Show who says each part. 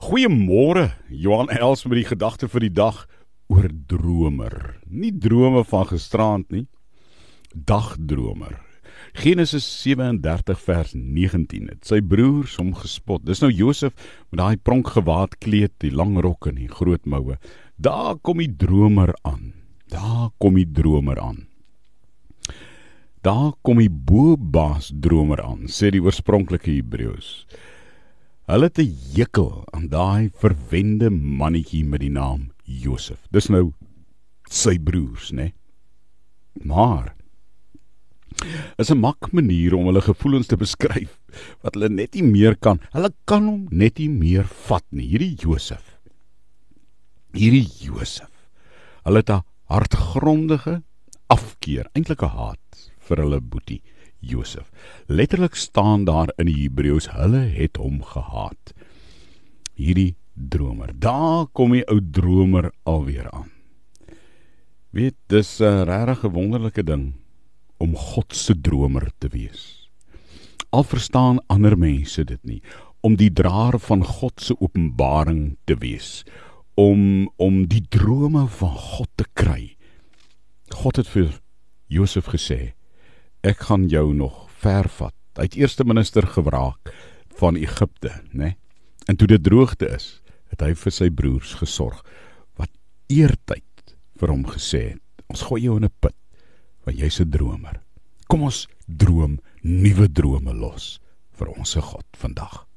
Speaker 1: Goeiemôre, Johan Els met die gedagte vir die dag oor dromer. Nie drome van gisterand nie, dagdromer. Genesis 37 vers 19. Het sy broers hom gespot. Dis nou Josef met daai pronkgewaad kleed, die lang rok en die groot moue. Daar kom die dromer aan. Daar kom die dromer aan. Daar kom die boebaas dromer aan, sê die oorspronklike Hebreëus. Hulle het 'n hekel aan daai verwende mannetjie met die naam Josef. Dis nou sy broers, né? Maar is 'n mak manier om hulle gevoelens te beskryf wat hulle net nie meer kan. Hulle kan hom net nie meer vat nie. Hierdie Josef. Hierdie Josef. Hulle het 'n hartgrondige afkeer, eintlik 'n haat vir hulle boetie. Josef. Letterlik staan daar in die Hebreëus hulle het hom gehaat. Hierdie dromer. Daar kom die ou dromer alweer aan. Weet, dis 'n regtig wonderlike ding om God se dromer te wees. Al verstaan ander mense dit nie om die draer van God se openbaring te wees om om die drome van God te kry. God het vir Josef gesê ek gaan jou nog ver vat. Hy het eerste minister gewraak van Egipte, né? Nee? En toe dit droogte is, het hy vir sy broers gesorg wat eertyd vir hom gesê het: "Ons gooi jou in 'n put, want jy's 'n dromer. Kom ons droom nuwe drome los vir ons se God vandag."